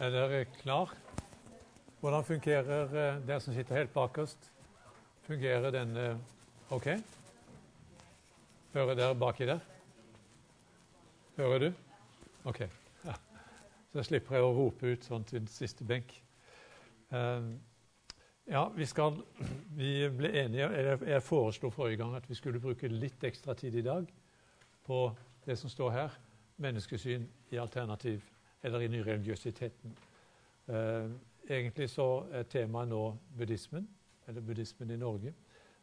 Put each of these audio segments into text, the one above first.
Er dere klar? Hvordan fungerer eh, dere som sitter helt bakerst? Fungerer denne OK? Hører dere baki der? Hører du? OK. Ja. Så slipper jeg å rope ut sånn til siste benk. Eh, ja, vi skal Vi ble enige eller Jeg foreslo forrige gang at vi skulle bruke litt ekstra tid i dag på det som står her. Menneskesyn i alternativ, eller i nyreligiøsiteten. Eh, egentlig så er temaet nå buddhismen, eller buddhismen i Norge.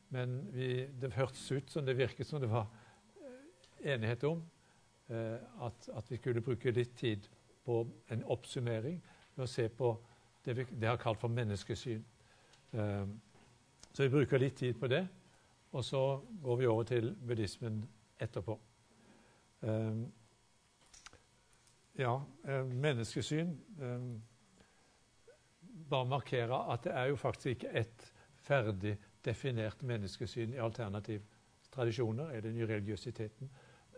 Men vi, det hørtes ut som det virket som det var eh, enighet om eh, at, at, vi skulle bruke litt tid på en oppsummering ved å se på det vi det har kalt for menneskesyn. Så vi bruker litt tid på det, og så går vi over til buddhismen etterpå. Eh, ja, eh, menneskesyn eh, Bare markere at det er jo faktisk ikke ett ferdig definert menneskesyn i alternativ tradisjoner, eller nyreligiøsiteten.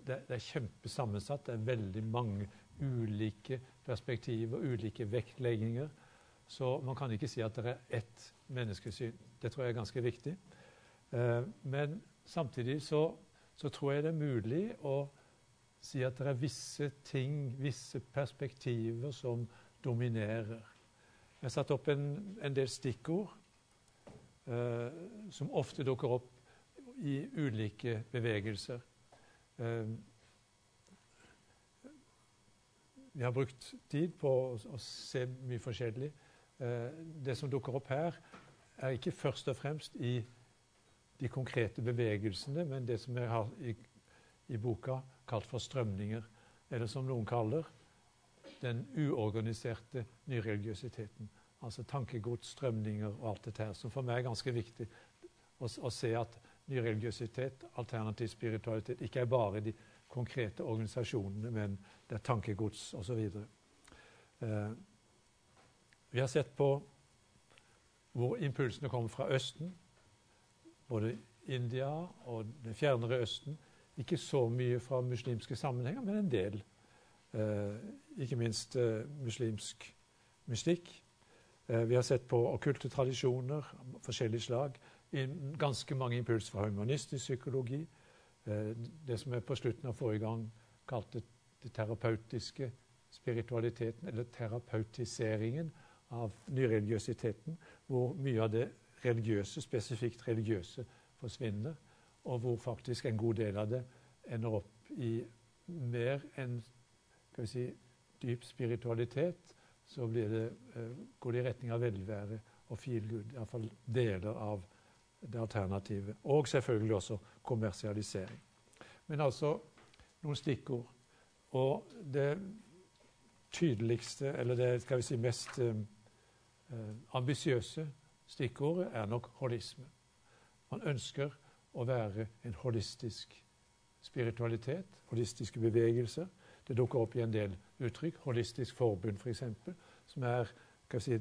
Det, det er kjempesammensatt. Det er veldig mange ulike perspektiver, ulike vektlegginger. Så man kan ikke si at det er ett menneskesyn. Det tror jeg er ganske viktig. Eh, men samtidig så, så tror jeg det er mulig å si at det er visse ting, visse perspektiver, som dominerer. Jeg har satt opp en, en del stikkord eh, som ofte dukker opp i ulike bevegelser. Eh, vi har brukt tid på å, å se mye forskjellig. Eh, det som dukker opp her, er ikke først og fremst i de konkrete bevegelsene, men det som jeg har i, i boka kalt for strømninger, eller som noen kaller den uorganiserte nyreligiøsiteten. Altså tankegods, strømninger og alt dette her, som for meg er ganske viktig å, å se at nyreligiøsitet, alternativ spiritualitet, ikke er bare de konkrete organisasjonene, men det er tankegods osv. Eh, vi har sett på hvor impulsene kommer fra Østen, både India og det fjernere Østen. Ikke så mye fra muslimske sammenhenger, men en del. Eh, ikke minst eh, muslimsk mystikk. Eh, vi har sett på okkulte tradisjoner av forskjellig slag. Ganske mange impulser fra humanistisk psykologi. Det som jeg på slutten av forrige gang kalte det terapeutiske spiritualiteten, eller terapeutiseringen av nyreligiøsiteten, hvor mye av det religiøse, spesifikt religiøse, forsvinner, og hvor faktisk en god del av det ender opp i mer enn skal vi si, dyp spiritualitet, så det, eh, går det i retning av velvære og feel good. Iallfall deler av det alternativet. Og selvfølgelig også kommersialisering. Men altså noen stikkord. Og det tydeligste, eller det skal vi si mest eh, ambisiøse stikkordet, er nok holisme. Man ønsker å være en holistisk spiritualitet, holistiske bevegelser. Det dukker opp i en del uttrykk. Holistisk forbund, f.eks., for som er en si,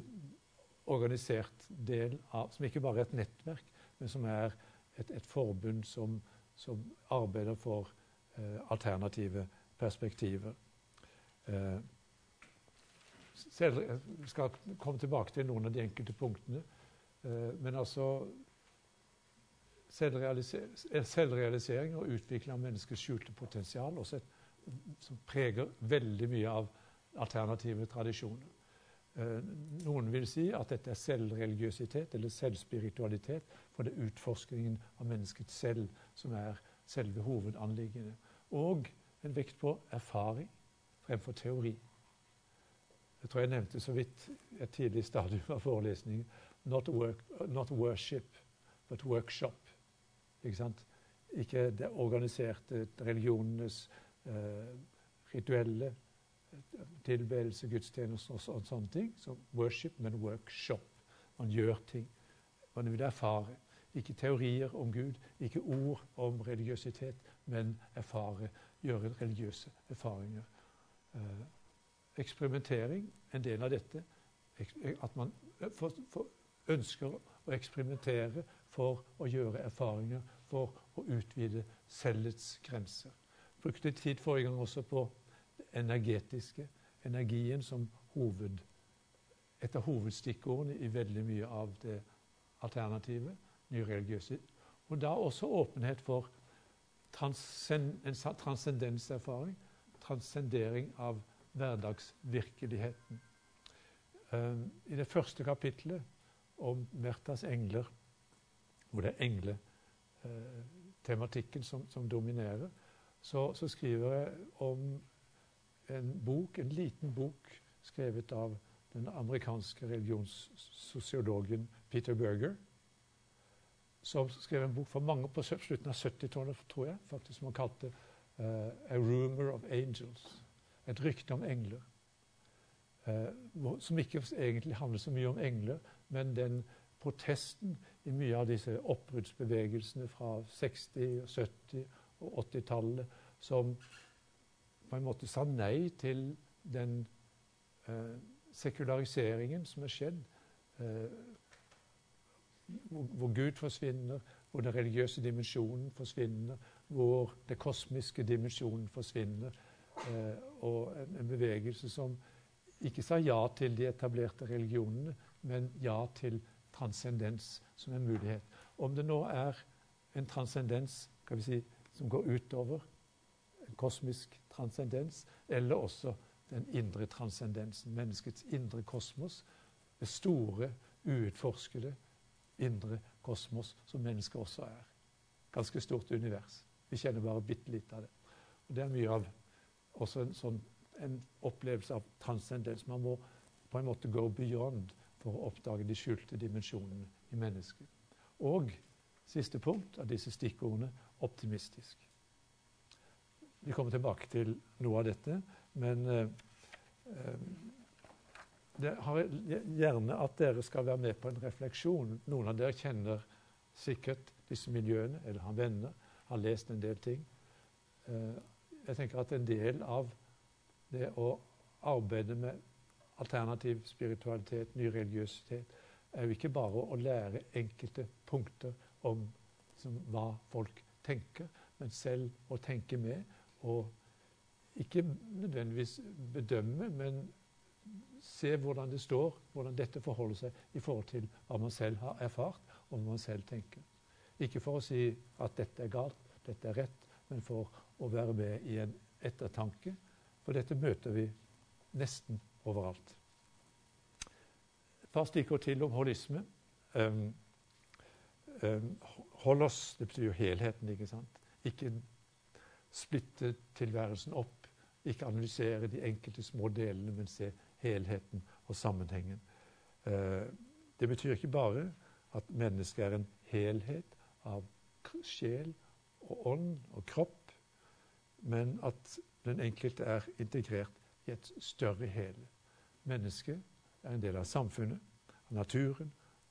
organisert del av Som ikke bare er et nettverk, men som er et, et forbund som, som, arbeider for eh, alternative perspektiver. Eh, selv, jeg skal komme tilbake til noen av de enkelte punktene. Eh, men altså selvrealisering, og utvikling av menneskets skjulte potensial også et, som preger veldig mye av alternative tradisjoner. Eh, noen vil si at dette er selvreligiøsitet eller selvspiritualitet, for det er utforskningen av mennesket selv som er selve hovedanliggende. Og en vekt på erfaring fremfor teori. Jeg tror jeg nevnte så vidt et tidlig stadium av forelesningen. Not, not worship, but workshop. Ikke sant? Ikke det organiserte religionenes eh, rituelle tilbedelse, gudstjenester og, og sånne ting. Så worship, men workshop. Man gjør ting. Man vil erfare. Ikke teorier om Gud, ikke ord om religiøsitet, men erfare gjøre religiøse erfaringer. Eh, eksperimentering, en del av dette. At man for, for ønsker å eksperimentere for å gjøre erfaringer, for å utvide cellets grenser. Brukte tid forrige gang også på det energetiske, energien som hoved, et av hovedstikkordene i veldig mye av det alternative, nyreligiøse. Og da også åpenhet for transcend, en transcendenserfaring, transcendering av hverdagsvirkeligheten. Um, I det første kapitlet om Mertas engler, hvor det er engletematikken som, som dominerer, så, så, skriver jeg om en bok, en liten bok skrevet av den amerikanske religionssosiologen Peter Berger, som skrev en bok for mange på slutten av 70-tallet, tror jeg, faktisk, som han kalte uh, 'A Rumor of Angels'. Et rykte om engler. Uh, som ikke egentlig handler så mye om engler, men den protesten i mye av disse oppbruddsbevegelsene fra 60-, 70- og 80-tallet som på en måte sa nei til den eh, sekulariseringen som er skjedd. Eh, hvor, hvor, Gud forsvinner, hvor den religiøse dimensjonen forsvinner, hvor den kosmiske dimensjonen forsvinner. Eh, og en, en, bevegelse som ikke sa ja til de etablerte religionene, men ja til transcendens som en mulighet. Om det nå er en transcendens si, som går utover en kosmisk transcendens, eller også den indre transcendensen, menneskets indre kosmos, det store, uutforskede indre kosmos som mennesket også er. Ganske stort univers. Vi kjenner bare bitte litt av det. Og Det er mye av også en, sånn, en opplevelse av transcendens. Man må på en måte go beyond for å oppdage de skjulte dimensjonene i mennesket. Og siste punkt av disse stikkordene optimistisk. Vi kommer tilbake til noe av dette, men eh, eh, det har gjerne at dere skal være med på en refleksjon. Noen av dere kjenner sikkert disse miljøene, eller har venner, har lest en del ting. Eh, jeg tenker at en del av det å arbeide med alternativ spiritualitet, ny religiøsitet, er jo ikke bare å lære enkelte punkter om liksom, hva folk tenker, men selv å tenke med og ikke nødvendigvis bedømme, men se hvordan det står, hvordan dette forholder seg i forhold til hva man selv har erfart, og hva man selv tenker. Ikke for å si at dette er galt, dette er rett, men for å være med i en ettertanke. For dette møter vi nesten overalt. Et par stikkord til om holisme. Um, um, oss, det betyr jo helheten, ikke sant? Ikke splitte tilværelsen opp. Ikke analysere de enkelte små delene, men se helheten og sammenhengen. Uh, det betyr ikke bare at mennesket er en helhet av sjel og ånd og kropp, men at den enkelte er integrert i et større hele. Mennesket er en del av samfunnet, av naturen,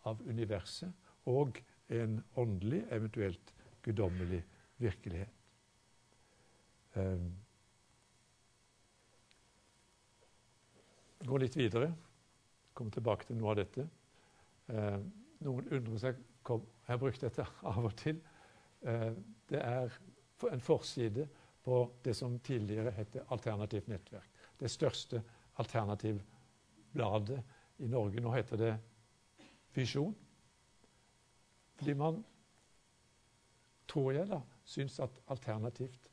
av universet og en åndelig, eventuelt guddommelig virkelighet. Um, gå litt videre. Komme tilbake til noe av dette. Uh, noen undrer seg kom, Jeg har brukt dette av og til. Uh, det er en forside på det som tidligere het Alternativt nettverk. Det største alternativbladet i Norge. Nå heter det Visjon. Fordi man, tror jeg, da, syns at alternativt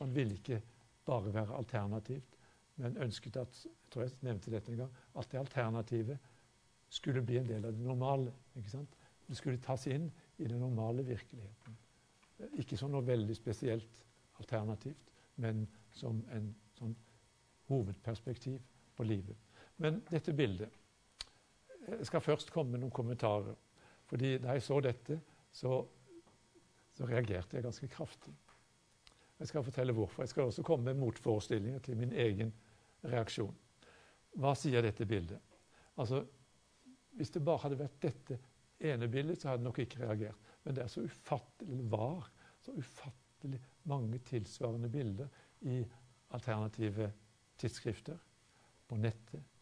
Man ville ikke bare være alternativt, men ønsket at jeg tror jeg nevnte dette en gang, at det alternativet skulle bli en del av det normale. ikke sant? Det skulle tas inn i den normale virkeligheten. Ikke som noe veldig spesielt alternativt, men som en sånn hovedperspektiv på livet. Men dette bildet Jeg skal først komme med noen kommentarer. Fordi da jeg så dette, så, så reagerte jeg ganske kraftig. Jeg skal fortelle hvorfor. Jeg skal også komme med motforestillinger til min egen reaksjon. Hva sier dette bildet? Altså, Hvis det bare hadde vært dette ene bildet, så hadde jeg nok ikke reagert. Men det er så ufattelig, var så ufattelig mange tilsvarende bilder i alternative tidsskrifter, på nettet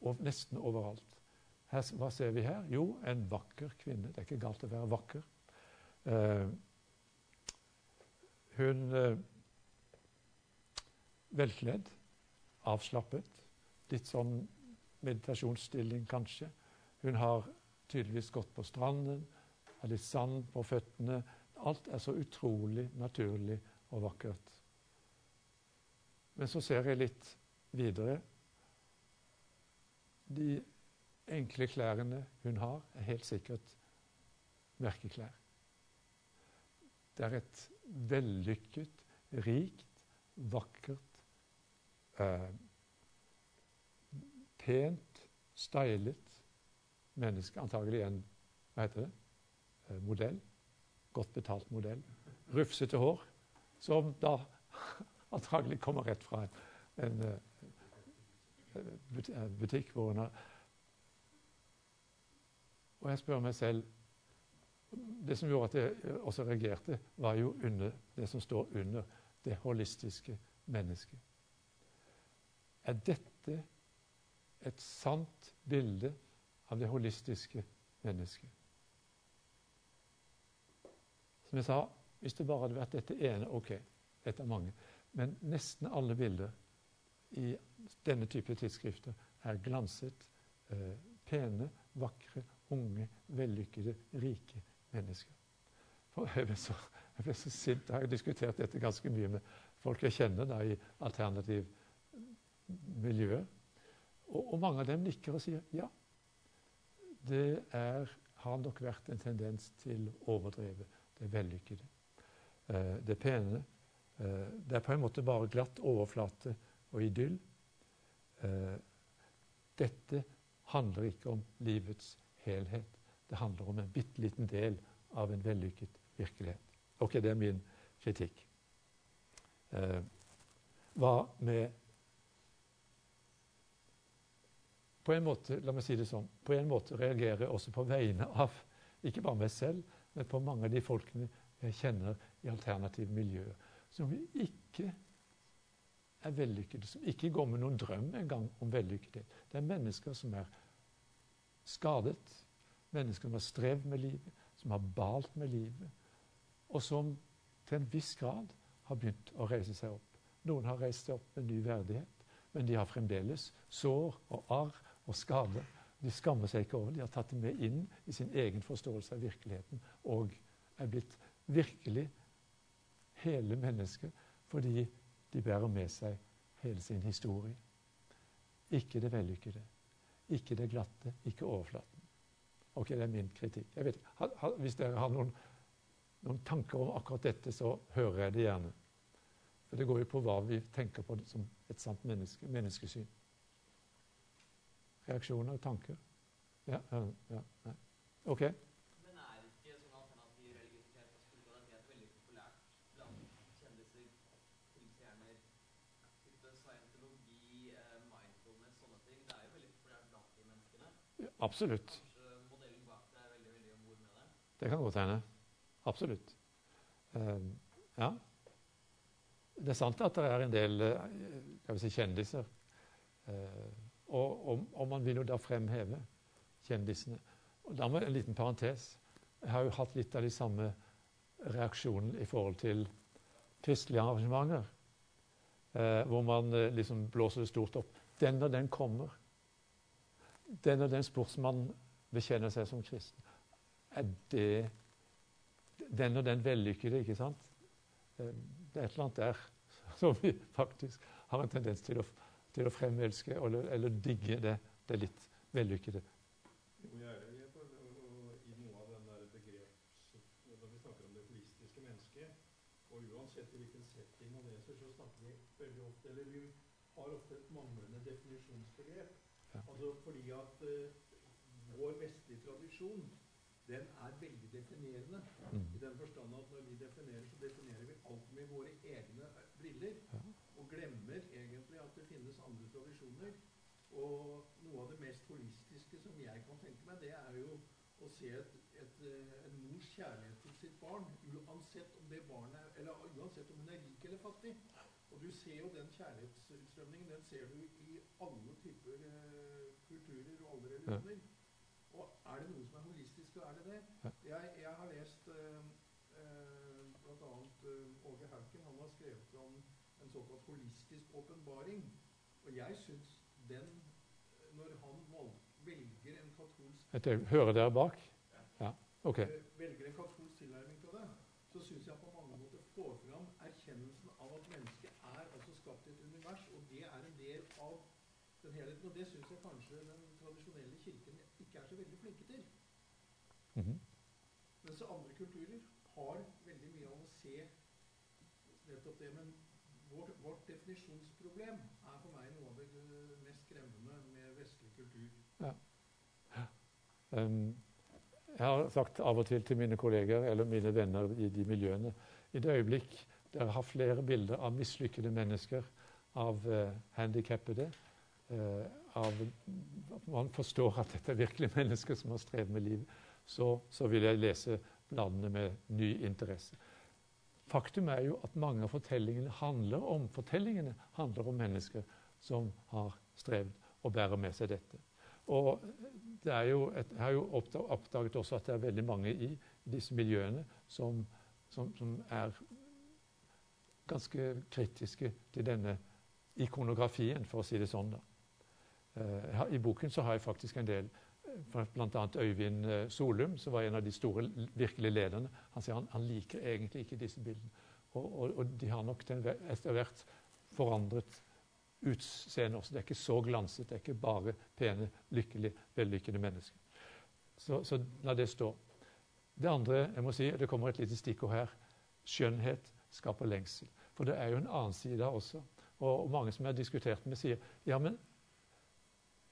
og nesten overalt. Her, hva ser vi her? Jo, en vakker kvinne. Det er ikke galt å være vakker. Eh, hun eh, Velkledd, avslappet, litt sånn meditasjonsstilling kanskje. Hun har tydeligvis gått på stranden, har litt sand på føttene. Alt er så utrolig naturlig og vakkert. Men så ser jeg litt videre. De enkle klærne hun har, er helt sikkert merkeklær. Det er et vellykket, rikt, vakkert, eh, pent, stylet menneske. Antagelig en hva heter det, eh, modell. Godt betalt modell. Rufsete hår, som da antagelig kommer rett fra en, en eh, butikk hvor hun har og jeg spør meg selv Det som gjorde at jeg også reagerte, var jo under det som står under det holistiske mennesket. Er dette et sant bilde av det holistiske mennesket? Som jeg sa, hvis det bare hadde vært dette ene, ok, et av mange. Men nesten alle bilder i denne type tidsskrifter er glanset, eh, pene, vakre unge, vellykkede, rike mennesker. For jeg ble så, jeg ble så sint. Jeg har diskutert dette ganske mye med folk jeg kjenner da, i alternativ miljø. Og, og, mange av dem nikker og sier ja. Det er, har nok vært en tendens til å overdrive det vellykkede. Eh, det pene. Eh, det er på en måte bare glatt overflate og idyll. Eh, dette handler ikke om livets helhet. Det handler om en bitte liten del av en vellykket virkelighet. Ok, det er min kritikk. Eh, hva med På en måte la meg si det sånn, på en måte reagerer jeg også på vegne av ikke bare meg selv, men på mange av de folkene jeg kjenner i alternative miljøer, som ikke er vellykkede, som ikke går med noen drøm engang om vellykkethet. Det er mennesker som er skadet. Mennesker som har strevd med livet, som har balt med livet, og som til en viss grad har begynt å reise seg opp. Noen har reist seg opp med ny verdighet, men de har fremdeles sår og arr og skader. De skammer seg ikke over det. De har tatt det med inn i sin egen forståelse av virkeligheten og er blitt virkelig hele mennesker fordi de bærer med seg hele sin historie. Ikke det vellykkede. Ikke det glatte, ikke overflaten. Ok, det er min kritikk. Jeg vet, hvis dere har noen, noen, tanker om akkurat dette, så hører jeg det gjerne. For det går jo på hva vi tenker på som et sant menneske, menneskesyn. Reaksjoner og tanker? Ja, ja, ja. Ok. Absolutt. Det kan godt hende. Absolutt. Uh, ja. Det er sant at det er en del uh, si, kjendiser. Og, og, og, man vil jo da fremheve kjendisene. Og da må En liten parentes. Jeg har jo hatt litt av de samme reaksjonene i forhold til kristelige arrangementer. Eh, hvor man liksom blåser det stort opp. Den og den kommer den og den sportsmannen bekjenner seg som kristen. Er det den og den vellykkede, ikke sant? Eh, det er et eller annet der som vi faktisk har en tendens til å, til å fremelske eller, eller digge det, det litt vellykkede. uansett i hvilken setting man leser, så snakker vi veldig ofte Eller vi har ofte et manglende definisjonsbegrep. Altså fordi at uh, vår vestlige tradisjon den er veldig definerende. Mm. I den forstand at når vi definerer, så definerer vi alt med våre egne eh, briller. Ja. Og glemmer egentlig at det finnes andre tradisjoner. Og noe av det mest holistiske som jeg kan tenke meg, det er jo å se et, et, eh, en mors kjærlighet til sitt barn, uansett om det barnet er, eller uansett om hun er rik eller fattig. Og du ser jo den kjærlighetsutstrømningen den ser du i alle typer eh, kulturer og alle religioner. Og er det noe som er holistisk, så er det det. Ja. Jeg, jeg har lest eh, eh, bl.a. Uh, Åge Hauken. Han har skrevet om en såkalt holistisk åpenbaring. Og jeg syns den, eh, når han valg, velger en katolsk Dette, hører dere bak? Ja. Ok. eh, velger en katolsk tilnærming til det, så syns jeg på mange måter får fram erkjennelsen av at mennesket er altså skapt i et univers, og det er en del av den helheten. Og det syns jeg kanskje den tradisjonelle kirken ikke er så veldig flinke til. Mhm. Mens andre kulturer har veldig mye av å se nettopp det. Men vårt, vårt definisjonsproblem er for meg noe av det mest skremmende med vestlig kultur. Um, jeg har sagt av og til til mine kolleger eller mine venner i de miljøene I det øyeblikk dere har flere bilder av mislykkede mennesker, av uh, handikappede av, Man forstår at dette er virkelig mennesker som har strevd med livet. Så, så vil jeg lese bladene med ny interesse. Faktum er jo at mange av fortellingene handler om fortellingene handler om mennesker som har strevd og bærer med seg dette. Og det er jo et, jeg har jo oppdaget også at det er veldig mange i disse miljøene som, som, som er ganske kritiske til denne ikonografien, for å si det sånn. da. Eh, I boken så har jeg faktisk en del Bl.a. Øyvind eh, Solum, som var en av de store virkelige lederne. Han sier han, han liker egentlig ikke disse bildene. Og, og, og de har nok etter hvert forandret utseende også. Det er ikke så glanset. Det er ikke bare pene, lykkelige, vellykkede mennesker. Så, så la det stå. Det andre jeg må si, det kommer et lite stikkord her. Skjønnhet skaper lengsel. For det er jo en annen side også. Og, og mange som jeg har diskutert med, sier ja, men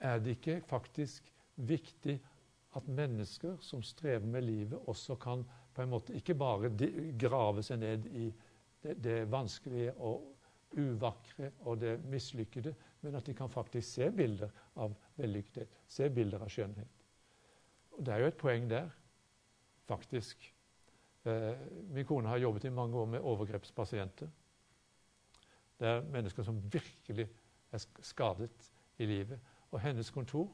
er det ikke faktisk viktig at mennesker som strever med livet, også kan på en måte ikke bare grave seg ned i det, det vanskelige og uvakre og det mislykkede, men at de kan faktisk se bilder av vellykkethet, se bilder av skjønnhet. Og Det er jo et poeng der, faktisk. Eh, min kone har jobbet i mange år med overgrepspasienter. Det er mennesker som virkelig er skadet i livet. Og hennes kontor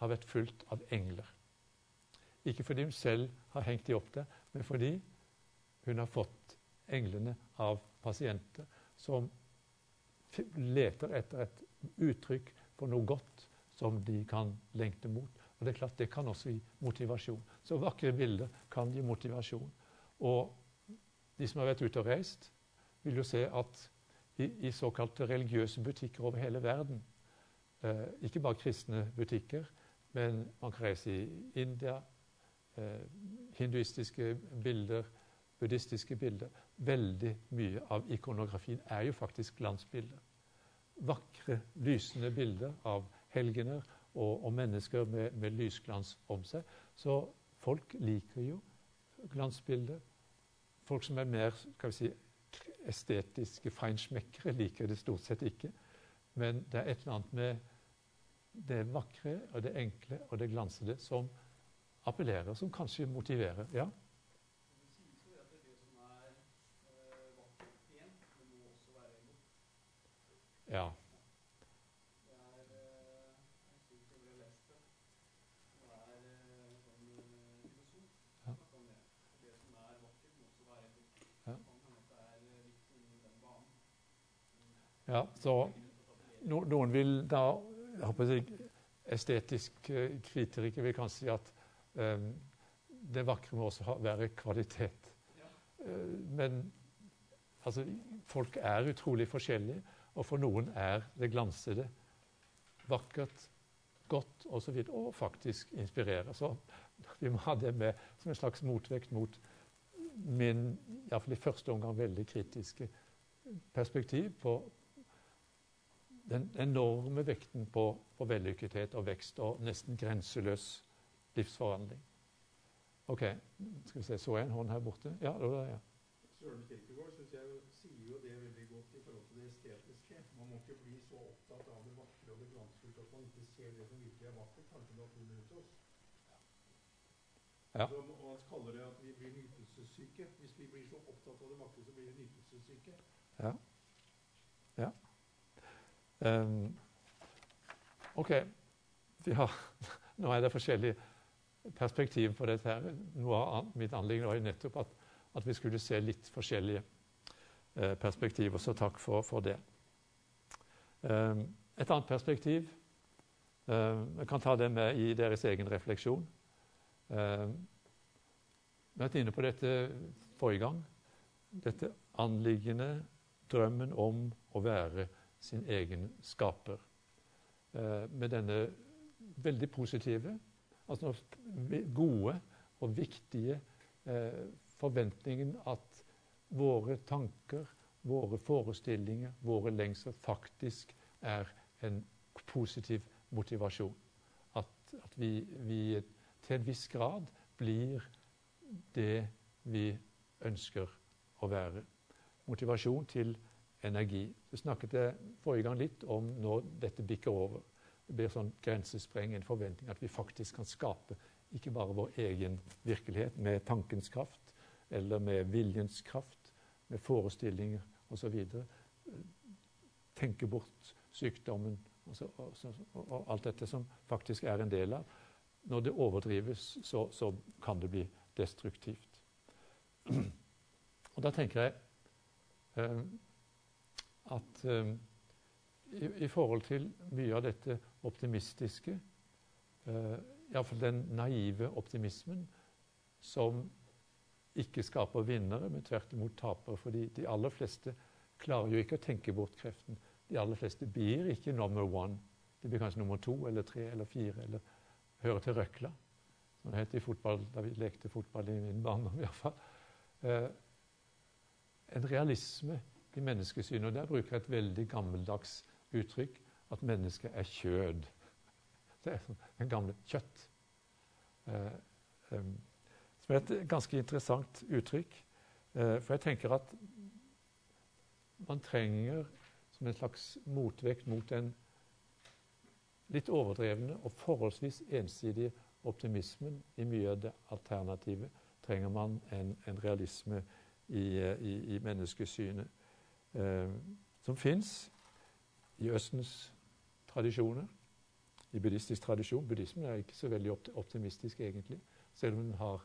har vært fullt av engler. Ikke fordi hun selv har hengt de opp der, men fordi hun har fått englene av pasienter som leter etter et uttrykk for noe godt som de kan lengte mot. Og Det er klart det kan også gi motivasjon. Så vakre bilder kan gi motivasjon. Og de som har vært ute og reist, vil jo se at i, i såkalte religiøse butikker over hele verden, ikke bare kristne butikker, men man kan reise i India, eh, hinduistiske bilder, buddhistiske bilder. Veldig mye av ikonografien er jo faktisk glansbilder. Vakre, lysende bilder av helgener og, og mennesker med, med lysglans om seg. Så folk liker jo glansbilder. Folk som er mer skal vi si, estetiske feinschmeckere, liker det stort sett ikke. Men det er et eller annet med det vakre og det enkle og det glansede som appellerer, som kanskje motiverer. Ja? Ja. Ja. Så no, noen vil da håper jeg, Estetisk eh, kritikere vil kanskje si at eh, det vakre må også ha, være kvalitet. Eh, men altså, folk er utrolig forskjellige, og for noen er det glansede vakkert, godt osv. Og, og faktisk inspirere. Så vi må ha det med som en slags motvekt mot min iallfall i første omgang veldig kritiske perspektiv på den enorme vekten på, på vellykkethet og vekst og nesten grenseløs livsforvandling. OK, skal vi se, så jeg en hånd her borte? Ja, det var det, ja. Søren Kierkegaard synes jeg sier jo det veldig godt i forhold til det estetiske. Man må ikke bli så opptatt av det vakre og det glansfulle at man ikke ser det som virkelig er vakkert, kanskje naturen rundt oss. Ja. Som, og han kaller det at vi blir nytelsessyke. Hvis vi blir så opptatt av det vakre, så blir vi nytelsessyke. Ja. Ja. Um, OK. Har, nå er det forskjellige perspektiv på dette. her. Noe av mitt anliggende var jo nettopp at, at, vi skulle se litt forskjellige eh, perspektiver, så takk for, for det. Um, et annet perspektiv um, Jeg kan ta det med i deres egen refleksjon. Um, vi har vært inne på dette forrige gang. Dette anliggende drømmen om å være sin egen skaper. Uh, med denne veldig positive Altså gode og viktige eh, forventningen at våre tanker, våre forestillinger, våre lengsler faktisk er en positiv motivasjon. At, at vi, vi, til en viss grad blir det vi ønsker å være. Motivasjon til energi. Vi snakket jeg forrige gang litt om når dette bikker over. Det blir sånn grensespreng, en forventning at vi faktisk kan skape ikke bare vår egen virkelighet med tankens kraft, eller med viljens kraft, med forestillinger osv. Tenke bort sykdommen og, så, og, så, og, alt dette som faktisk er en del av. Når det overdrives, så, så kan det bli destruktivt. Og da tenker jeg eh, at um, i, i, forhold til mye av dette optimistiske, uh, iallfall den naive optimismen, som ikke skaper vinnere, men tvert imot tapere. fordi de aller fleste klarer jo ikke å tenke bort kreften. De aller fleste blir ikke number one. De blir kanskje nummer to eller tre eller fire, eller hører til røkla, som det het i fotball da vi lekte fotball i min barndom iallfall. Uh, en realisme i menneskesynet. Og der bruker jeg et veldig gammeldags uttrykk at mennesket er kjød. Det er den en gamle kjøtt. Eh, som er et ganske interessant uttrykk. Eh, for jeg tenker at man trenger som en slags motvekt mot den litt overdrevne og forholdsvis ensidige optimismen i mye av det alternativet, trenger man en, en realisme i, eh, i, i menneskesynet som fins i Østens tradisjoner, i buddhistisk tradisjon. Buddhismen er ikke så veldig optimistisk, egentlig, selv om den har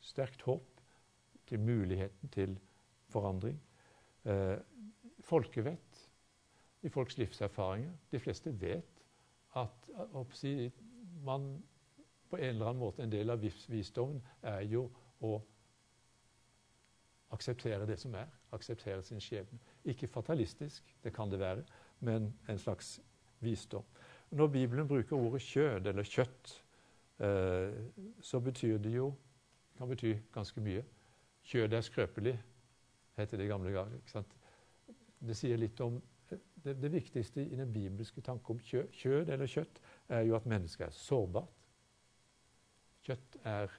sterkt håp til muligheten til forandring. Eh, folkevett i folks livserfaringer. De fleste vet at, si, man på en eller annen måte En del av visdommen er jo å akseptere det som er, akseptere sin skjebne. Ikke fatalistisk, det kan det være, men en slags visdom. Når Bibelen bruker ordet kjød eller kjøtt, eh, så betyr det jo kan bety ganske mye. Kjød er skrøpelig, heter det i gamle dager. Det sier litt om det, det, viktigste i den bibelske tanke om kjød, kjød eller kjøtt er jo at mennesket er sårbart. Kjøtt er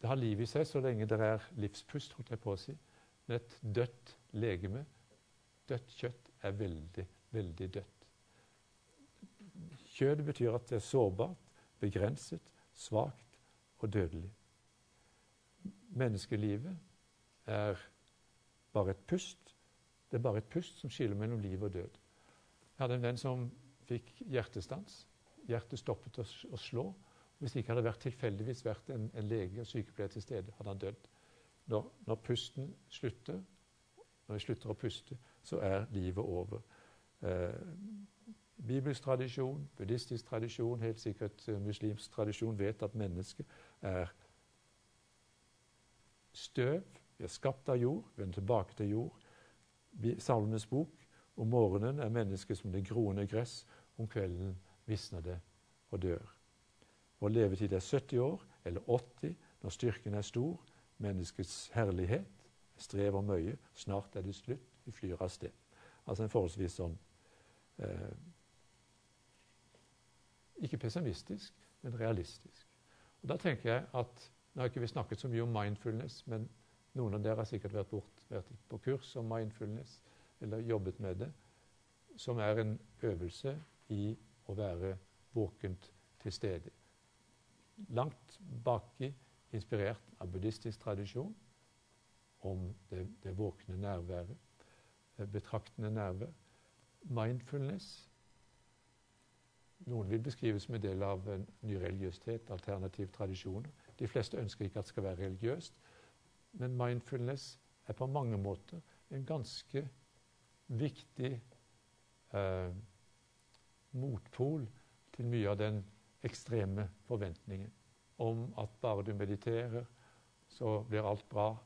Det har liv i seg så lenge det er livspust, holdt jeg på å si. Men et dødt legeme, dødt kjøtt, er veldig, veldig dødt. Kjødet betyr at det er sårbart, begrenset, svakt og dødelig. Menneskelivet er bare et pust. Det er bare et pust som skiller mellom liv og død. Jeg hadde en venn som fikk hjertestans. Hjertet stoppet å slå. Hvis det ikke hadde vært tilfeldigvis vært en, en lege og sykepleier til stede, hadde han dødd. Når, når pusten slutter, når jeg slutter å puste, så er livet over. Eh, bibelsk tradisjon, buddhistisk tradisjon, helt sikkert eh, muslimsk tradisjon vet at mennesket er støv. Vi er skapt av jord, vi vender tilbake til jord. Salmenes bok om morgenen er mennesket som det groende gress. Om kvelden visner det og dør. Vår levetid er 70 år eller 80 når styrken er stor. Menneskets herlighet strever mye. Snart er det slutt. Vi flyr av sted. Altså en forholdsvis sånn eh, Ikke pessimistisk, men realistisk. Og Da tenker jeg at Nå har ikke vi snakket så mye om mindfulness, men noen av dere har sikkert vært, bort, vært på kurs om mindfulness eller jobbet med det, som er en øvelse i å være våkent til stede. Langt baki, inspirert av buddhistisk tradisjon, om det, det våkne nærværet. det betraktende nærvær. Mindfulness Noen vil beskrives som en del av en ny religiøsitet, alternativ tradisjoner. De fleste ønsker ikke at det skal være religiøst, men mindfulness er på mange måter en ganske viktig eh, motpol til mye av den ekstreme forventningen om at bare du mediterer, så blir alt bra.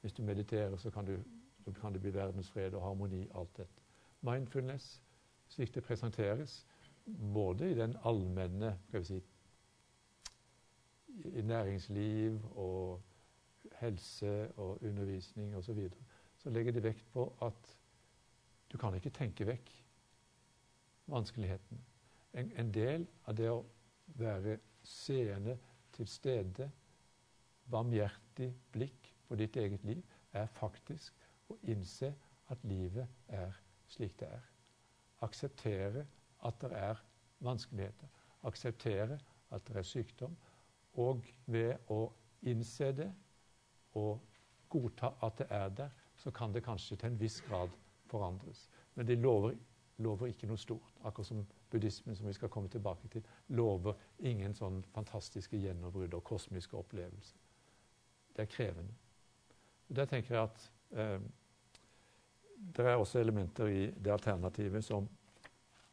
Hvis du mediterer, så kan, du, så kan det bli verdensfred og harmoni, alt dette. Mindfulness, slik det presenteres, både i den allmenne skal vi si, i næringsliv og helse og undervisning osv., så, videre, så legger det vekt på at du kan ikke tenke vekk vanskelighetene. En, en del av det å være seende, til stede, barmhjertig blikk på ditt eget liv, er faktisk å innse at livet er slik det er. Akseptere at det er vanskeligheter. Akseptere at det er sykdom. Og ved å innse det og godta at det er der, så kan det kanskje til en viss grad forandres. Men det lover, lover ikke noe stort. Akkurat som buddhismen, som vi skal komme tilbake til, lover ingen sånn fantastiske gjennombrudd og kosmiske opplevelser. Det er krevende. Og Der tenker jeg at eh, det er også elementer i det alternativet som,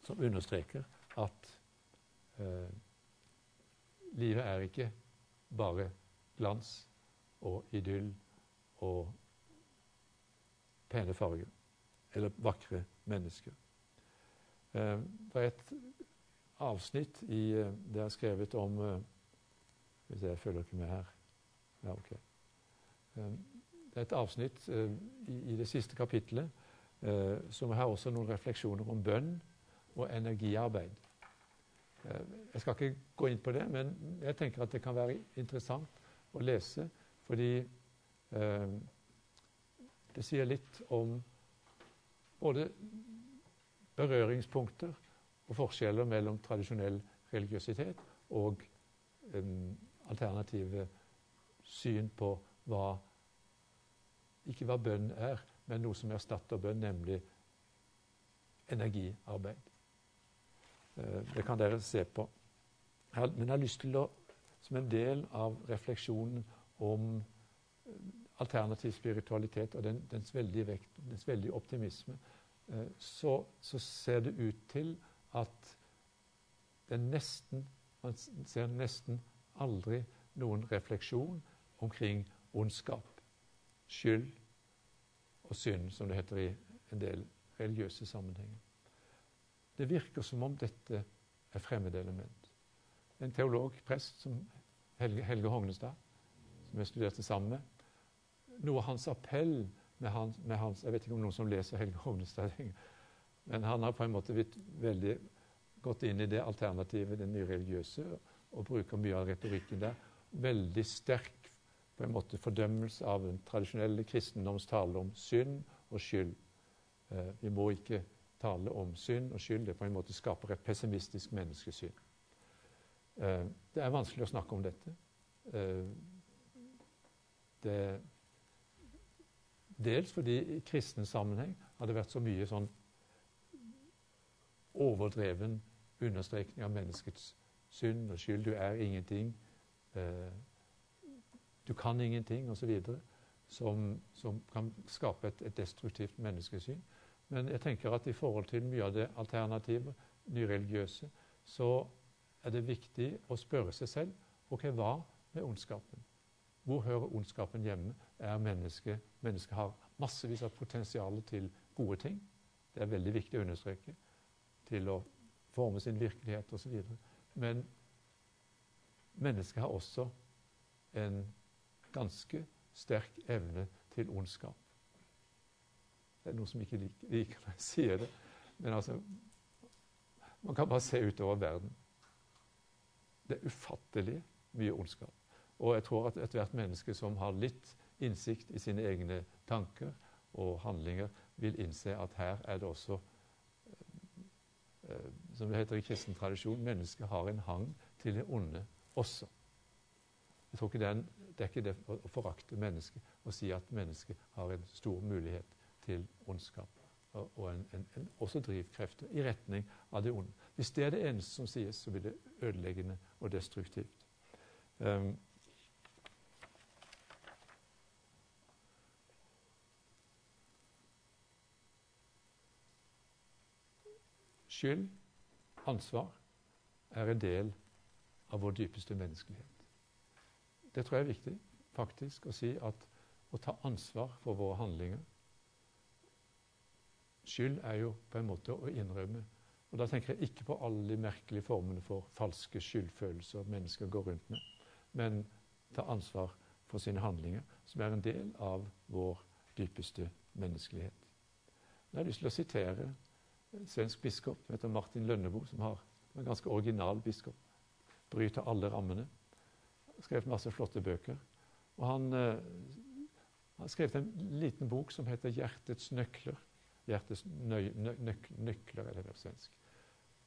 som understreker at eh, livet er ikke bare glans og idyll og pene farger eller vakre mennesker. Eh, det er et avsnitt i eh, det jeg har skrevet om eh, Hvis jeg følger ikke med her Ja, ok. Det er et avsnitt i det siste kapitlet som har også noen refleksjoner om bønn og energiarbeid. Jeg skal ikke gå inn på det, men jeg tenker at det kan være interessant å lese, fordi det sier litt om både berøringspunkter og forskjeller mellom tradisjonell religiøsitet og um, alternative syn på hva ikke hva bønn er, men noe som erstatter bønn, nemlig energiarbeid. Uh, det kan dere se på. Men jeg har lyst til å, som en del av refleksjonen om alternativ spiritualitet og den, dens veldige vekt, dens veldige optimisme, Eh, så, så, ser det ut til at det nesten, man ser nesten aldri noen refleksjon omkring ondskap, skyld og synd, som det heter i en del religiøse sammenhenger. Det virker som om dette er fremmedelement. En teolog, prest, som Helge, Helge Hognestad, som jeg studerte sammen med, noe av hans appell med hans, med hans, Jeg vet ikke om noen som leser Helge Hovnestad, men han har på en måte blitt veldig gått inn i det alternativet, det nyreligiøse, og bruker mye av retorikken der. Veldig sterk på en måte fordømmelse av den tradisjonelle kristendoms tale om synd og skyld. Eh, vi må ikke tale om synd og skyld. Det på en måte skaper et pessimistisk menneskesyn. Eh, det er vanskelig å snakke om dette. Eh, det Dels fordi i kristen sammenheng har det vært så mye sånn overdreven understrekning av menneskets synd og skyld. Du er ingenting. Eh, du kan ingenting, osv. Som, som kan skape et, et, destruktivt menneskesyn. Men jeg tenker at i forhold til mye av det alternative, nyreligiøse, så er det viktig å spørre seg selv ok, hva med ondskapen? Hvor hører ondskapen hjemme? Er mennesket Mennesket har massevis av potensial til gode ting. Det er veldig viktig å understreke. Til å forme sin virkelighet osv. Men mennesket har også en ganske sterk evne til ondskap. Det er noen som ikke liker, liker når jeg sier det, men altså Man kan bare se utover verden. Det er ufattelig mye ondskap. Og jeg tror at ethvert menneske som har litt innsikt i sine egne tanker og handlinger, vil innse at her er det også eh, Som det heter i kristen tradisjon, mennesket har en hang til det onde også. Jeg tror ikke det er, det er ikke det å forakte mennesket å si at mennesket har en stor mulighet til ondskap. Og en, en, en, også drivkrefter i retning av det onde. Hvis det er det eneste som sies, så blir det ødeleggende og destruktivt. Um, skyld, ansvar, er en del av vår dypeste menneskelighet. Det tror jeg er viktig faktisk å si at å ta ansvar for våre handlinger Skyld er jo på en måte å innrømme. Og Da tenker jeg ikke på alle de merkelige formene for falske skyldfølelser mennesker går rundt med, men ta ansvar for sine handlinger, som er en del av vår dypeste menneskelighet. Jeg har lyst til å sitere en svensk biskop som heter Martin Lønnebo, som har en ganske original biskop. Bryter alle rammene. Har skrevet masse flotte bøker. Og han, uh, har skrevet en liten bok som heter 'Hjertets nøkler'. Hjertets nøy, nø, nøk, nøkler, er det på svensk.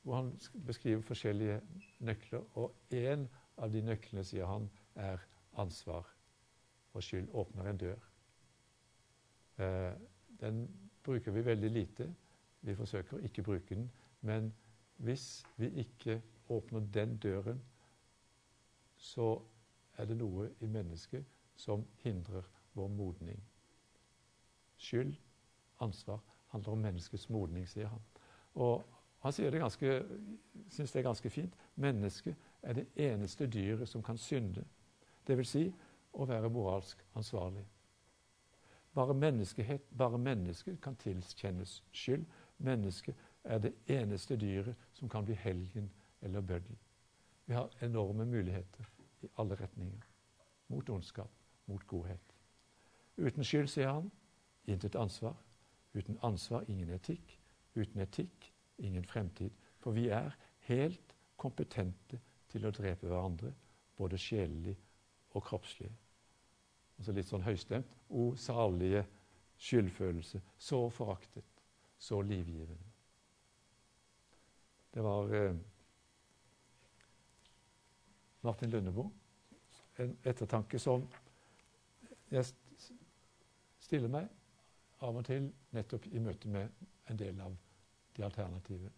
Hvor han beskriver forskjellige nøkler. Og én av de nøklene, sier han, er ansvar og skyld. Åpner en dør. Uh, den bruker vi veldig lite. Vi forsøker å ikke bruke den. Men hvis vi ikke åpner den døren, så er det noe i mennesket som hindrer vår modning. Skyld, ansvar, handler om menneskets modning, sier han. Og han sier det ganske, syns det er ganske fint. Mennesket er det eneste dyret som kan synde. Dvs. Si, å være moralsk ansvarlig. Bare, bare mennesket kan tilkjennes skyld. Mennesket er det eneste dyret som kan bli helgen eller bøddel. Vi har enorme muligheter i alle retninger. Mot ondskap, mot godhet. Uten skyld, sier han, intet ansvar. Uten ansvar, ingen etikk. Uten etikk, ingen fremtid. For vi er helt kompetente til å drepe hverandre, både sjelelig og kroppslig. Altså litt sånn høystemt. O salige skyldfølelse, så foraktet, så livgivende. Det var eh, Martin Lundeboe. En ettertanke som jeg stiller meg av og til nettopp i møte med en del av de alternative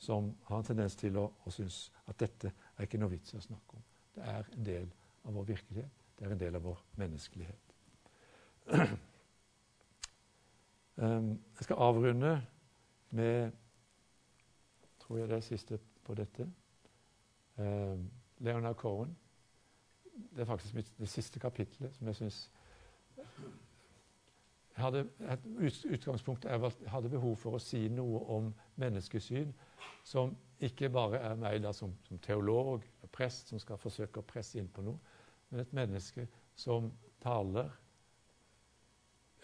som har en tendens til å, å synes at dette er ikke noe vits i å snakke om. Det er en del av vår virkelighet. Det er en del av vår menneskelighet. Um, jeg skal avrunde med tror jeg det er siste på dette. Um, Leonard Cohen. Det er faktisk mitt, det siste kapitlet som jeg syns hadde et jeg hadde behov for å si noe om menneskesyn som ikke bare er meg da som, som teolog, prest, som skal forsøke å presse inn på noe, men et menneske som taler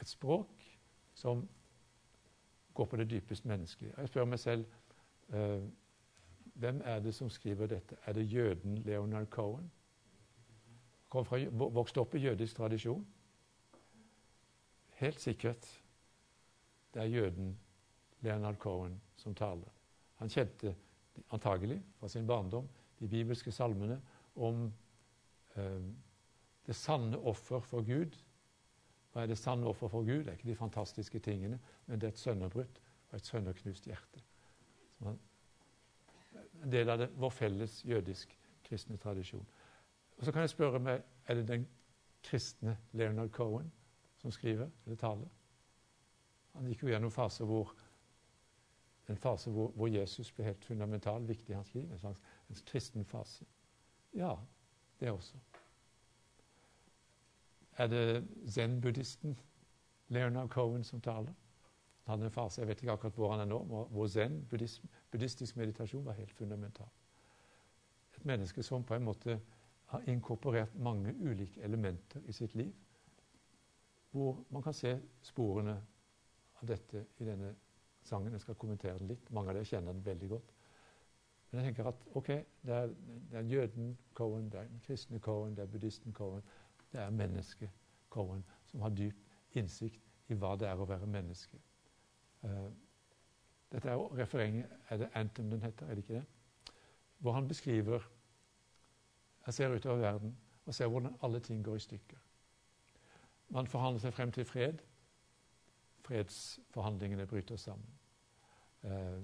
et språk som går på det dypest menneskelige. Jeg spør meg selv uh, hvem er det som skriver dette? Er det jøden Leonard Cohen? Kom fra, vokste opp i jødisk tradisjon? Helt sikkert det er jøden Leonard Cohen som taler. Han kjente antagelig fra sin barndom de bibelske salmene om eh, det sanne offer for Gud. Hva er det sanne offer for Gud? Det er ikke de fantastiske tingene, men det er et sønderbrutt og et sønderknust hjerte. en del av det, vår felles jødisk kristne tradisjon. Og Så kan jeg spørre meg er det den kristne Leonard Cohen som skriver eller taler. Han gikk jo gjennom fase hvor, en fase hvor, hvor, Jesus ble helt fundamental, viktig i hans liv. En slags en kristen fase. Ja, det også. Er det zen-buddhisten Leonard Cohen som taler? Han hadde en fase, Jeg vet ikke akkurat hvor han er nå, hvor zen, buddhistisk meditasjon, var helt fundamental. Et menneske som på en måte har inkorporert mange ulike elementer i sitt liv hvor man kan se sporene av dette i denne sangen. Jeg skal kommentere den litt. Mange av dere kjenner den veldig godt. Men jeg tenker at ok, det er, det er jøden Cohen, det er den kristne Cohen, det er buddhisten Cohen. Det er mennesket Cohen som har dyp innsikt i hva det er å være menneske. Uh, dette er refrenget Er det Anthem den heter? Er det ikke det? Hvor han beskriver Jeg ser utover verden og ser hvordan alle ting går i stykker. Man forhandler seg frem til fred. fredsforhandlingene bryter sammen. Uh,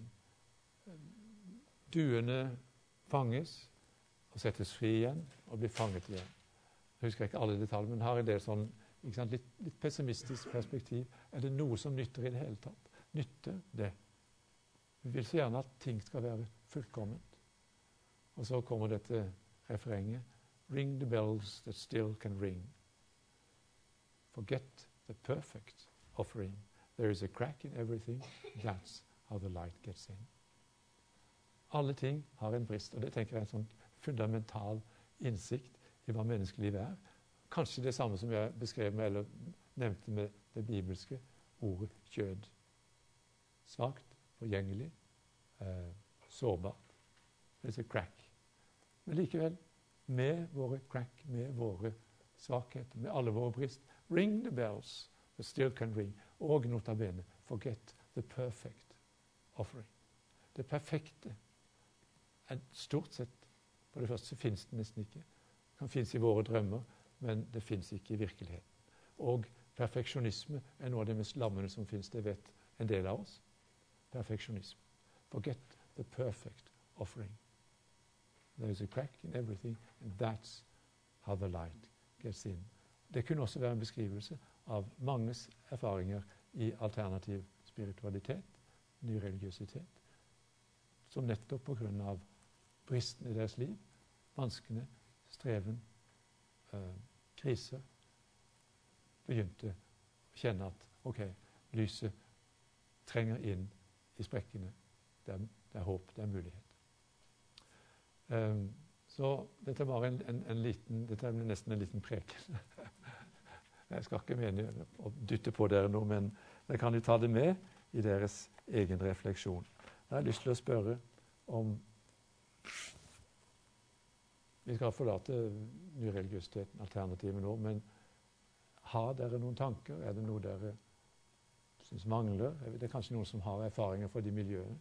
duene fanges og settes fri igjen og blir fanget igjen. Jeg husker ikke alle detaljer, men har en del sånn sant, litt, litt, pessimistisk perspektiv. Er det noe som nytter i det hele tatt? Nytter det? Vi vil så gjerne at ting skal være fullkomment. Og så kommer dette refrenget. Ring the bells that still can ring. Forget the perfect offering. There is a crack in everything. That's how the light gets in. Alle ting har en brist, og det tenker jeg er en sånn fundamental innsikt i hva menneskelivet er. Kanskje det samme som jeg beskrev med, eller nevnte med det bibelske ordet kjød. Svakt, forgjengelig, eh, sårbart. Det er crack. Men likevel, med våre crack, med våre svakheter, med alle våre brist Ring the bells that still can ring. Og nota bene, forget the perfect offering. Det perfekte er stort sett For det første fins det nesten ikke. Kan finnes i våre drømmer, men det fins ikke i virkeligheten. Og perfeksjonisme er noe av det mest lammende som fins. Det vet en del av oss. Perfeksjonisme. Forget the perfect offering. There is a crack in everything, and that's how the light gets in. Det kunne også være en beskrivelse av manges erfaringer i alternativ spiritualitet, ny religiøsitet, som nettopp pga. bristen i deres liv, vanskene, streven, eh, krise, begynte å kjenne at OK, lyset trenger inn i sprekkene. Det er, det er håp, det er mulighet. Um, så dette var en, en, en liten, dette er nesten en liten preken. Jeg skal ikke mene å dytte på dere noe, men dere kan jo ta det med i deres egen refleksjon. Jeg har lyst til å spørre om Vi skal forlate nyreligiøsiteten, alternativet nå, men har dere noen tanker? Er det noe dere syns mangler? Det er kanskje noen som har erfaringer fra de miljøene.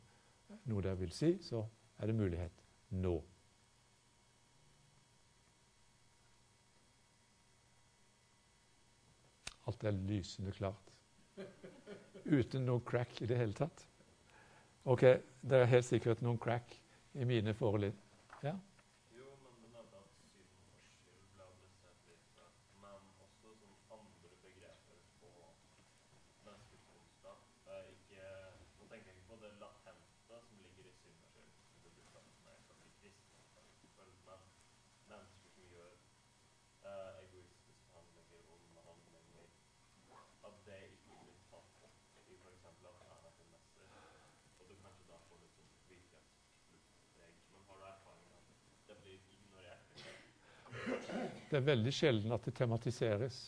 Noe dere vil si, så er det mulighet nå. Alt er lysende klart. Uten noe crack i det hele tatt. Ok, det er helt sikkert noen crack i mine forelesninger. Det er veldig sjelden at det tematiseres.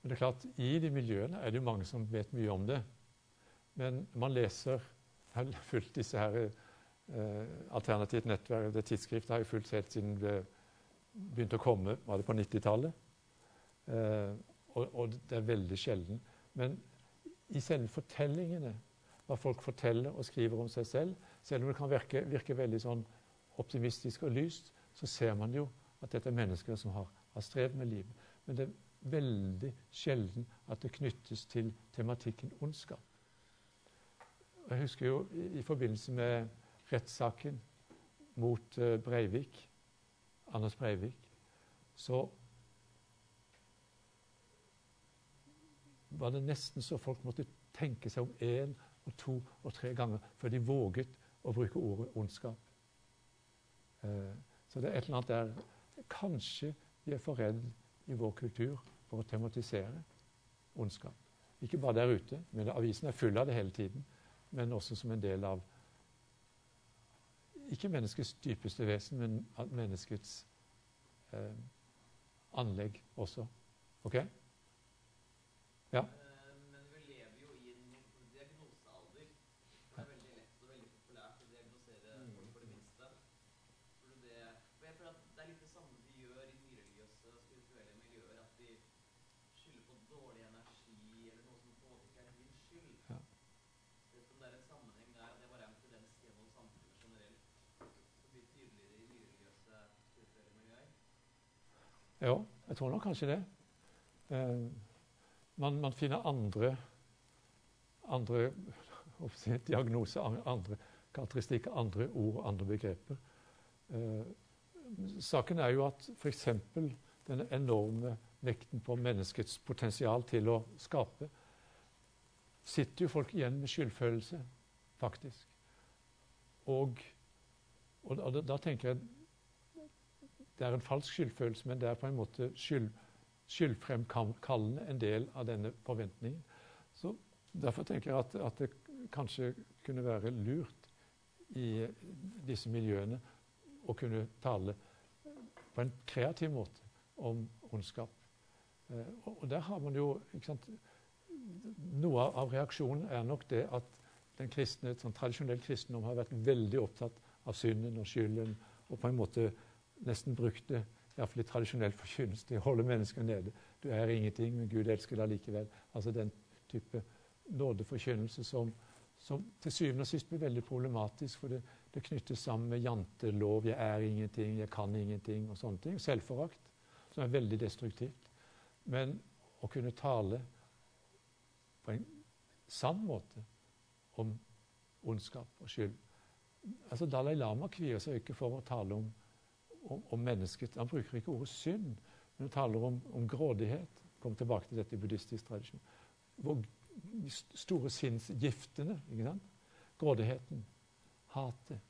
Men det er klart, i de miljøene er det jo mange som vet mye om det. Men man leser Jeg har fulgt disse her eh, Alternativt nettverk, det tidsskriftet har jeg fulgt helt siden det begynte å komme, var det på 90-tallet. Eh, og, og, det er veldig sjelden. Men i selve fortellingene, hva folk forteller og skriver om seg selv, selv om det kan virke, virke veldig sånn optimistisk og lyst, så ser man jo at dette er mennesker som har, har strevd med livet. Men det er veldig sjelden at det knyttes til tematikken ondskap. Jeg husker jo i, i forbindelse med rettssaken mot uh, Breivik, Anders Breivik, så var det nesten så folk måtte tenke seg om én og to og tre ganger før de våget å bruke ordet ondskap. Uh, så det er et eller annet der Kanskje vi er for redd i vår kultur for å tematisere ondskap. Ikke bare der ute, men avisen er full av det hele tiden. Men også som en del av ikke menneskets dypeste vesen, men menneskets eh, anlegg også. OK? Ja? Ja, jeg tror nok kanskje det. Eh, man, man, finner andre andre diagnoser, andre karakteristikker, andre ord, andre begreper. Eh, saken er jo at f.eks. denne enorme vekten på menneskets potensial til å skape, sitter jo folk igjen med skyldfølelse, faktisk. Og, og, og da tenker jeg det er en falsk skyldfølelse, men det er på en måte skyld, skyldfremkallende en del av denne forventningen. Så Derfor tenker jeg at, at, det kanskje kunne være lurt i disse miljøene å kunne tale på en kreativ måte om ondskap. Eh, og der har man jo sant, Noe av reaksjonen er nok det at den kristne, sånn tradisjonell kristendom har vært veldig opptatt av synden og skylden, og på en måte nesten brukte, iallfall i tradisjonell forkynnelse til å holde mennesker nede. Du er ingenting, men Gud elsker deg likevel. Altså den type nådeforkynnelse som, som til syvende og sist blir veldig problematisk. For det, det knyttes sammen med jantelov, 'jeg er ingenting', 'jeg kan ingenting' og sånne ting. Selvforakt, som er veldig destruktivt. Men å kunne tale på en sann måte om ondskap og skyld altså Dalai Lama kvier seg ikke for å tale om, om, om, mennesket. Han bruker ikke ordet synd, men han taler om, om grådighet. Kom tilbake til dette i buddhistisk tradisjon. Hvor store sinnsgiftene. ikke sant? Grådigheten, hatet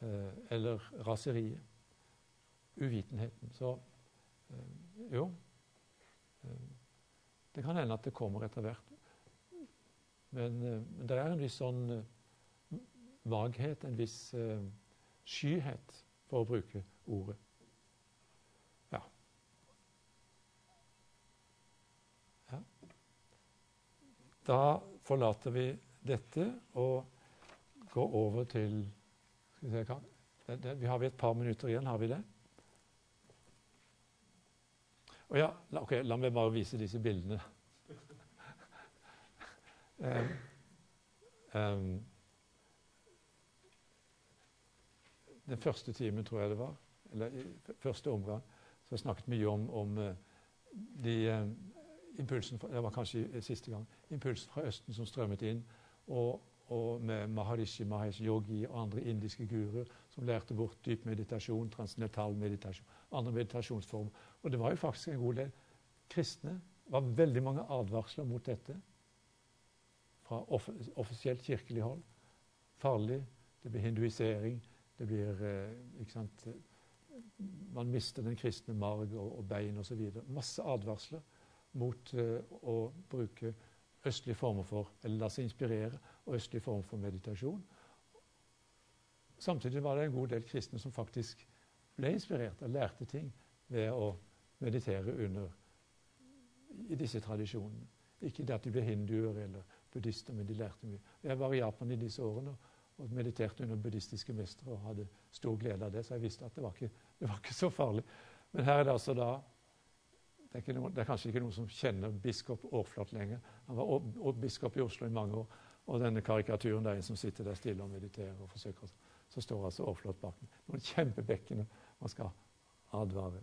eh, eller raseriet. Uvitenheten. Så eh, jo eh, Det kan hende at det kommer etter hvert. Men, eh, men det er en viss sånn eh, vaghet, en viss eh, skyhet, for å bruke ordet. Da forlater vi dette og går over til skal vi, se, det, det, vi har vi et par minutter igjen, har vi det? Og ja, la, okay, la meg bare vise disse bildene. um, um, den første timen, tror jeg det var, eller i første omgang, så jeg snakket mye om, om uh, de uh, impulsen Det var kanskje siste gang. Impulsen fra Østen som strømmet inn. Og, og med Maharishi Mahesh Yogi og andre indiske guruer som lærte bort dyp meditasjon, transcendental meditasjon, andre meditasjonsformer. Og det var jo faktisk en god del kristne. Var veldig mange advarsler mot dette fra off offisielt kirkelig hold. Farlig. Det blir hinduisering. Det blir eh, ikke sant, Man mister den kristne marg og, og bein osv. Masse advarsler mot uh, å bruke østlige former for Eller la seg inspirere av østlige former for meditasjon. Samtidig var det en god del kristne som faktisk ble inspirert og lærte ting ved å meditere under i disse tradisjonene. Ikke det at de ble hinduer eller buddhister, men de lærte mye. Jeg var i Japan i disse årene og mediterte under buddhistiske mestere og hadde stor glede av det, så jeg visste at det var ikke, det var ikke så farlig. Men her er det altså da det er, noen, det er, kanskje ikke noen som kjenner biskop Aarflot lenger. Han var og, og biskop i Oslo i mange år. Og denne karikaturen der en som sitter der stille og mediterer og forsøker Så står altså Aarflot bak Noen kjempebekkene man skal advare.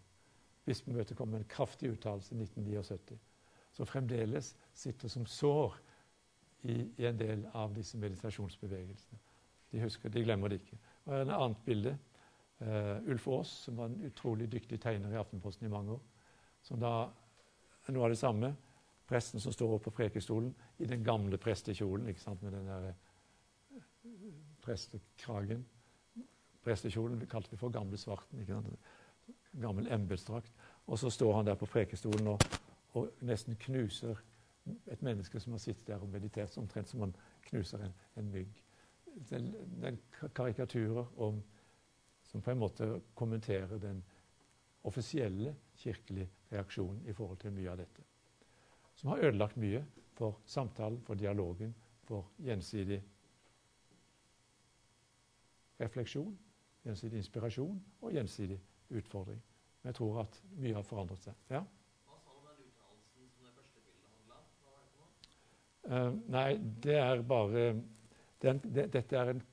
Bispemøtet kom med en kraftig uttalelse i 1979 som fremdeles sitter som sår i, i, en del av disse meditasjonsbevegelsene. De husker, de glemmer det ikke. Og et annet bilde. Uh, Ulf Aas, som var en utrolig dyktig tegner i Aftenposten i mange år som da noe av det samme. Presten som står oppe på prekestolen i den gamle prestekjolen ikke sant, med den der eh, prestekragen. Prestekjolen kalte vi for gamle svarten. ikke sant, Gammel embetsdrakt. Og så står han der på prekestolen og, og, nesten knuser et menneske som har sittet der og meditert, omtrent som han knuser en, en mygg. Den, den karikaturer om, som på en måte kommenterer den offisielle kirkelige reaksjonen i forhold til mye av dette. Som har ødelagt mye for samtalen, for dialogen, for gjensidig refleksjon, gjensidig inspirasjon og gjensidig utfordring. Men jeg tror at mye har forandret seg. Ja? Hva sa du om den uttalelsen som det første bildet handla om? Hva var det for noe? Uh, nei, det er bare den, det, Dette er en,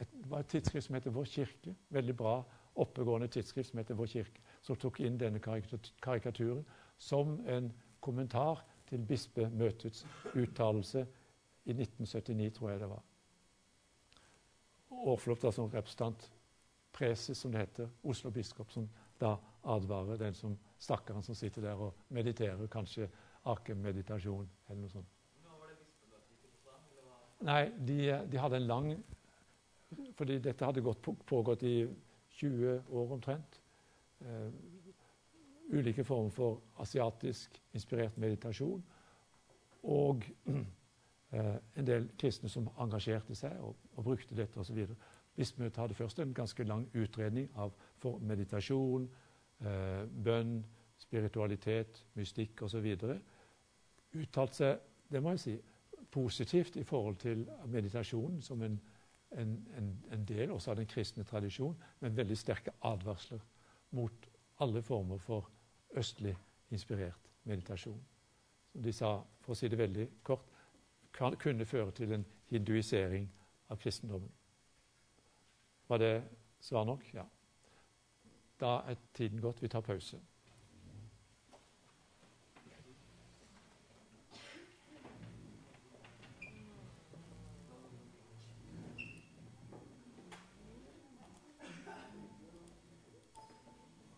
et, et tidsskrift som heter Vår kirke. Veldig bra, oppegående tidsskrift som heter Vår kirke som tok inn denne karikaturen som en kommentar til bispemøtets uttalelse i 1979, tror jeg det var. Aarflot da som representant, preses som det heter, Oslo biskop, som da advarer den som stakkaren som sitter der og mediterer, kanskje akemeditasjon eller noe sånt. Nei, de, de, hadde en lang Fordi dette hadde gått, pågått i 20 år omtrent. Uh, ulike former for asiatisk inspirert meditasjon. Og uh, en del kristne som engasjerte seg og, og brukte dette osv. Bispemøtet hadde først en ganske lang utredning av for meditasjon, uh, bønn, spiritualitet, mystikk osv. Uttalt seg, det må jeg si, positivt i forhold til meditasjonen som en, en, en, en del også av den kristne tradisjon, men veldig sterke advarsler mot alle former for østlig inspirert meditasjon. Som de sa, for å si det veldig kort, kan, kunne føre til en hinduisering av kristendommen. Var det svar nok? Ja. Da er tiden gått. Vi tar pause.